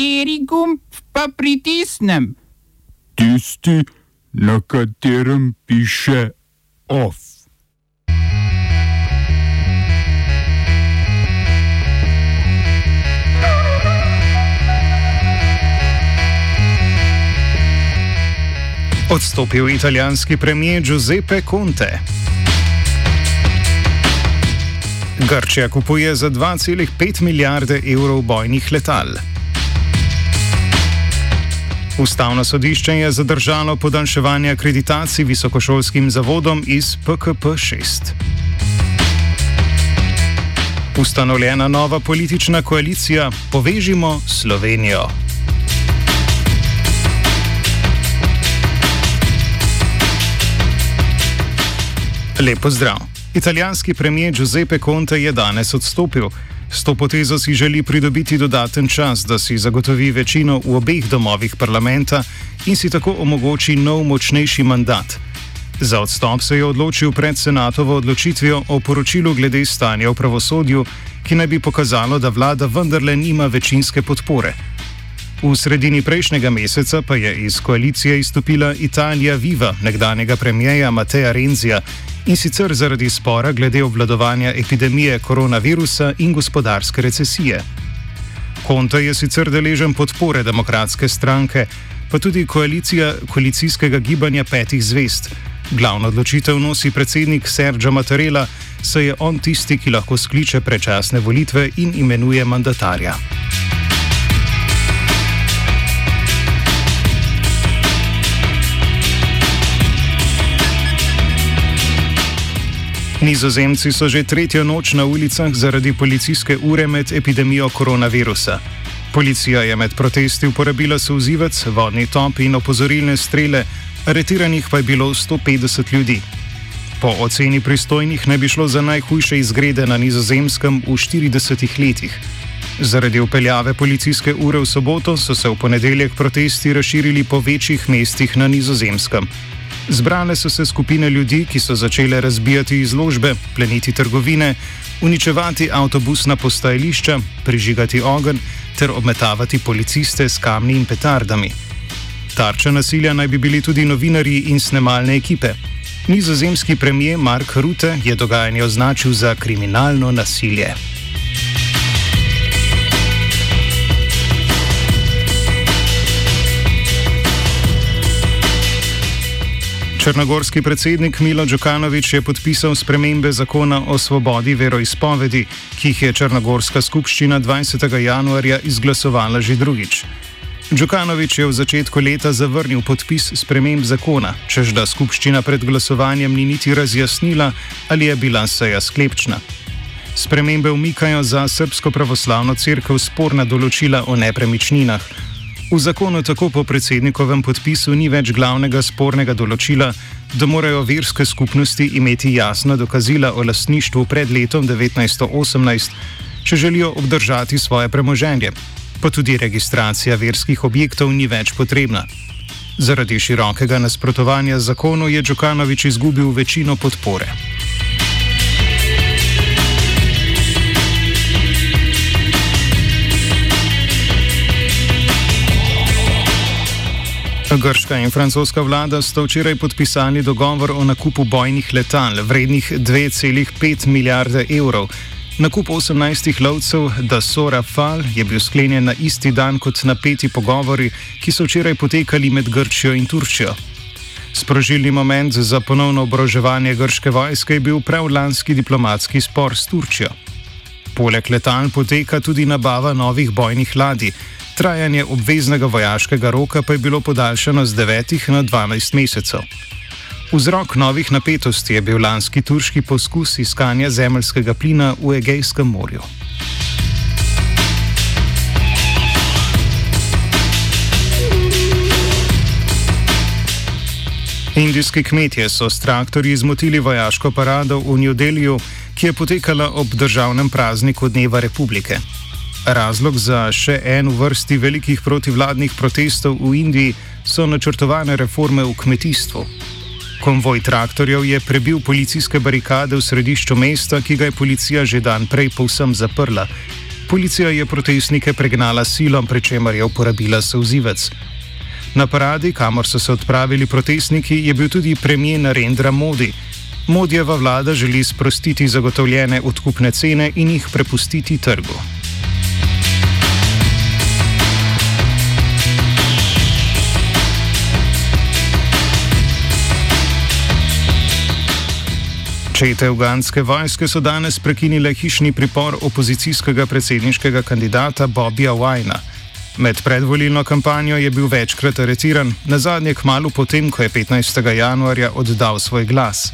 Kateri gumb pa pritisnem? Tisti, na katerem piše OF. Odstopil italijanski premijer Giuseppe Conte. Grčija kupuje za 2,5 milijarde evrov bojnih letal. Ustavno sodišče je zadržalo podaljševanje akreditacij visokošolskim zavodom iz PKP 6. Ustanovljena nova politična koalicija Povežimo Slovenijo. Lepo zdrav. Italijanski premijer Giuseppe Conte je danes odstopil. S to potezo si želi pridobiti dodaten čas, da si zagotovi večino v obeh domovih parlamenta in si tako omogoči nov močnejši mandat. Za odstop se je odločil pred senatovo odločitvijo o poročilu glede stanja v pravosodju, ki naj bi pokazalo, da vlada vendarle nima večinske podpore. V sredini prejšnjega meseca pa je iz koalicije izstopila Italija Viva, nekdanjega premijeja Mateja Renzija, in sicer zaradi spora glede obvladovanja epidemije koronavirusa in gospodarske recesije. Konto je sicer deležen podpore demokratske stranke, pa tudi koalicijskega gibanja petih zvest. Glavno odločitev nosi predsednik Sergio Mattarella, saj je on tisti, ki lahko skliče prečasne volitve in imenuje mandatarja. Nizozemci so že tretjo noč na ulicah zaradi policijske ure med epidemijo koronavirusa. Policija je med protesti uporabila souzivec, vodni top in opozorilne strele, aretiranih pa je bilo 150 ljudi. Po oceni pristojnih naj bi šlo za najhujše izgrede na nizozemskem v 40 letih. Zaradi upeljave policijske ure v soboto so se v ponedeljek protesti razširili po večjih mestih na nizozemskem. Zbrale so se skupine ljudi, ki so začele razbijati izložbe, pleniti trgovine, uničevati avtobusna postajališča, prižigati ogenj ter obmetavati policiste s kamni in petardami. Tarča nasilja naj bi bili tudi novinarji in snemalne ekipe. Nizozemski premijer Mark Rutte je dogajanje označil za kriminalno nasilje. Črnogorski predsednik Milo Djukanovič je podpisal spremembe zakona o svobodi veroizpovedi, ki jih je Črnogorska skupščina 20. januarja izglasovala že drugič. Djukanovič je v začetku leta zavrnil podpis sprememb zakona, čež da skupščina pred glasovanjem ni niti razjasnila, ali je bila seja sklepčna. Spremembe umikajo za Srpsko pravoslavno crkvo sporna določila o nepremičninah. V zakonu tako po predsednikovem podpisu ni več glavnega spornega določila, da morajo verske skupnosti imeti jasna dokazila o lastništvu pred letom 1918, če želijo obdržati svoje premoženje. Pa tudi registracija verskih objektov ni več potrebna. Zaradi širokega nasprotovanja zakonu je Džukanovič izgubil večino podpore. Grška in francoska vlada sta včeraj podpisali dogovor o nakupu bojnih letal vrednih 2,5 milijarde evrov. Nakup 18 lovcev Dassault Rafale je bil sklenjen na isti dan kot napeti pogovori, ki so včeraj potekali med Grčijo in Turčijo. Sprožilni moment za ponovno oboroževanje grške vojske je bil prav lanski diplomatski spor s Turčijo. Poleg letal poteka tudi nabava novih bojnih ladij. Trajanje obveznega vojaškega roka pa je bilo podaljšano z 9 na 12 mesecev. Vzrok novih napetosti je bil lanski turški poskus iskanja zemljskega plina v Egejskem morju. Indijski kmetje so s traktorji zmotili vojaško parado v New Delhiju, ki je potekala ob državnem prazniku Dneva republike. Razlog za še en v vrsti velikih protivladnih protestov v Indiji so načrtovane reforme v kmetijstvu. Konvoj traktorjev je prebil policijske barikade v središču mesta, ki ga je policija že dan prej povsem zaprla. Policija je protestnike pregnala silom, pri čemer je uporabila souzivec. Na paradi, kamor so se odpravili protestniki, je bil tudi premijer Narendra Modi. Modjeva vlada želi sprostiti zagotovljene odkupne cene in jih prepustiti trgu. Čete uganske vojske so danes prekinile hišni pripor opozicijskega predsedniškega kandidata Bobija Wajna. Med predvolilno kampanjo je bil večkrat aretiran, na zadnje kmalo potem, ko je 15. januarja oddal svoj glas.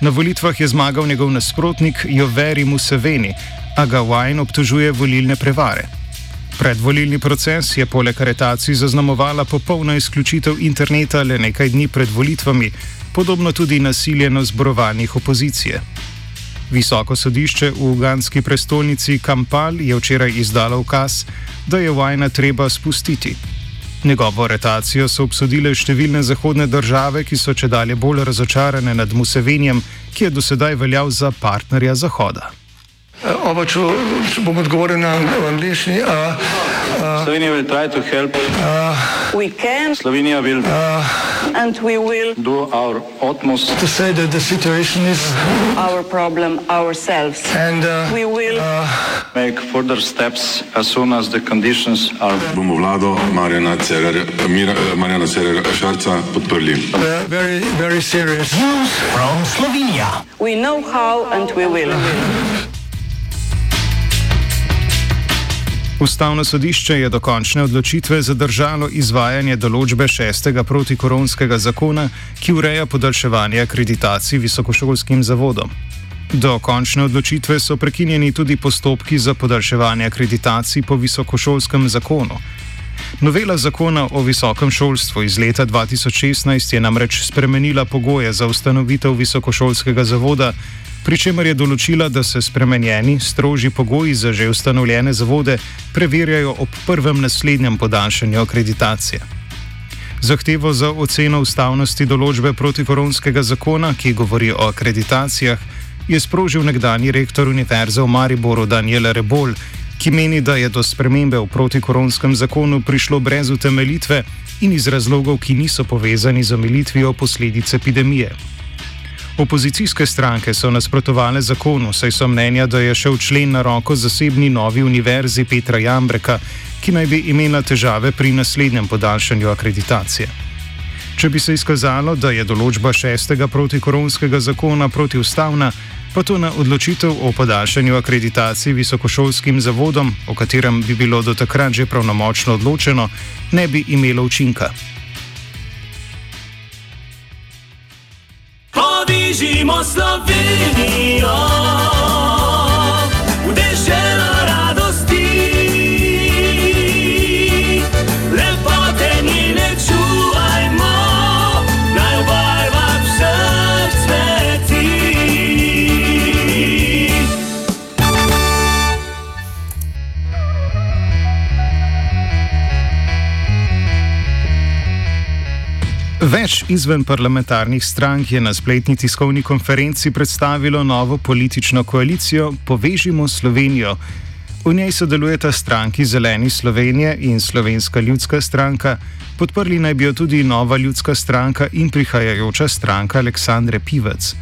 Na volitvah je zmagal njegov nasprotnik Joveri Museveni, a ga Wajn obtožuje volilne prevare. Predvolilni proces je poleg aretacij zaznamovala popolna izključitev interneta le nekaj dni pred volitvami, podobno tudi nasilje na zborovanjih opozicije. Visoko sodišče v uganski prestolnici Kampal je včeraj izdalo ukaz, da je Vajna treba spustiti. Njegovo aretacijo so obsodile številne zahodne države, ki so če dalje bolj razočarane nad Musevenjem, ki je dosedaj veljal za partnerja Zahoda. Oba, če bom odgovoril na angliški. Slovenija will try to help. Uh, we can. Slovenija will. Uh, and we will. Do our utmost. To say that the situation is. Our problem ourselves. And uh, we will. Uh, make further steps as soon as the conditions are. Bomo vlado Marjana Cererera Šarca podprli. Uh, very, very serious. News from Slovenia. We know how and we will. Ustavno sodišče je do končne odločitve zadržalo izvajanje določbe šestega protikoronskega zakona, ki ureja podaljševanje akreditacij visokošolskim zavodom. Do končne odločitve so prekinjeni tudi postopki za podaljševanje akreditacij po visokošolskem zakonu. Novela zakona o visokem šolstvu iz leta 2016 je namreč spremenila pogoje za ustanovitev visokošolskega zavoda, pri čemer je določila, da se spremenjeni, strožji pogoji za že ustanovljene zavode preverjajo ob prvem naslednjem podaljšanju akreditacije. Zahtevo za oceno ustavnosti določbe protikoronskega zakona, ki govori o akreditacijah, je sprožil nekdani rektor Univerze v Mariboru Daniel Rebol, ki meni, da je do spremembe v protikoronskem zakonu prišlo brez utemeljitve in iz razlogov, ki niso povezani z omilitvijo posledic epidemije. Opozicijske stranke so nasprotovale zakonu, saj so mnenja, da je šel člen na roko zasebni novi univerzi Petra Jambreka, ki naj bi imela težave pri naslednjem podaljšanju akreditacije. Če bi se izkazalo, da je določba šestega protikoronskega zakona protiustavna, pa to na odločitev o podaljšanju akreditacij visokošolskim zavodom, o katerem bi bilo do takrat že pravnomočno odločeno, ne bi imelo učinka. Povežimo Slovenijo. Več izven parlamentarnih strank je na spletni tiskovni konferenci predstavilo novo politično koalicijo Povežimo Slovenijo. V njej sodelujeta stranki Zeleni Slovenije in Slovenska ljudska stranka, podprli naj bi jo tudi Nova ljudska stranka in prihajajoča stranka Aleksandre Pivec.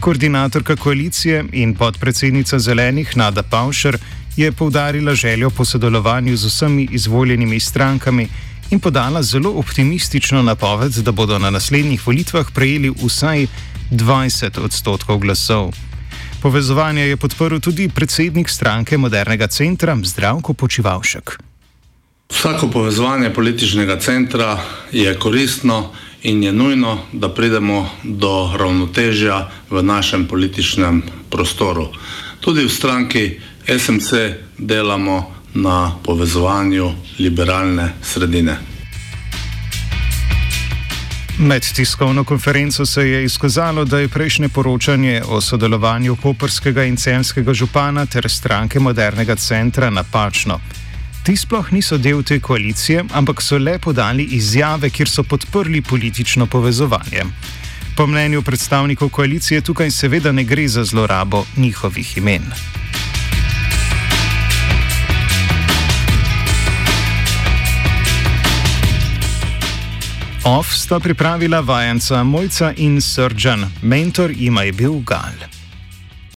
Koordinatorka koalicije in podpredsednica Zelenih Nada Pavšer je poudarila željo po sodelovanju z vsemi izvoljenimi strankami in podala zelo optimistično napoved, da bodo na naslednjih volitvah prejeli vsaj 20 odstotkov glasov. Povezovanje je podporil tudi predsednik stranke Modernega centra Zdravko Počivalšek. Vsako povezovanje političnega centra je koristno in je nujno, da pridemo do ravnotežja v našem političnem prostoru. Tudi v stranki SMC delamo na povezovanju liberalne sredine. Med tiskovno konferenco se je izkazalo, da je prejšnje poročanje o sodelovanju koperskega in cemskega župana ter stranke modernega centra napačno. Ti sploh niso del te koalicije, ampak so le podali izjave, kjer so podprli politično povezovanje. Po mnenju predstavnikov koalicije tukaj seveda ne gre za zlorabo njihovih imen. Off sta pripravila vajenca Mojca in Srdžan, mentor jima je bil Gal.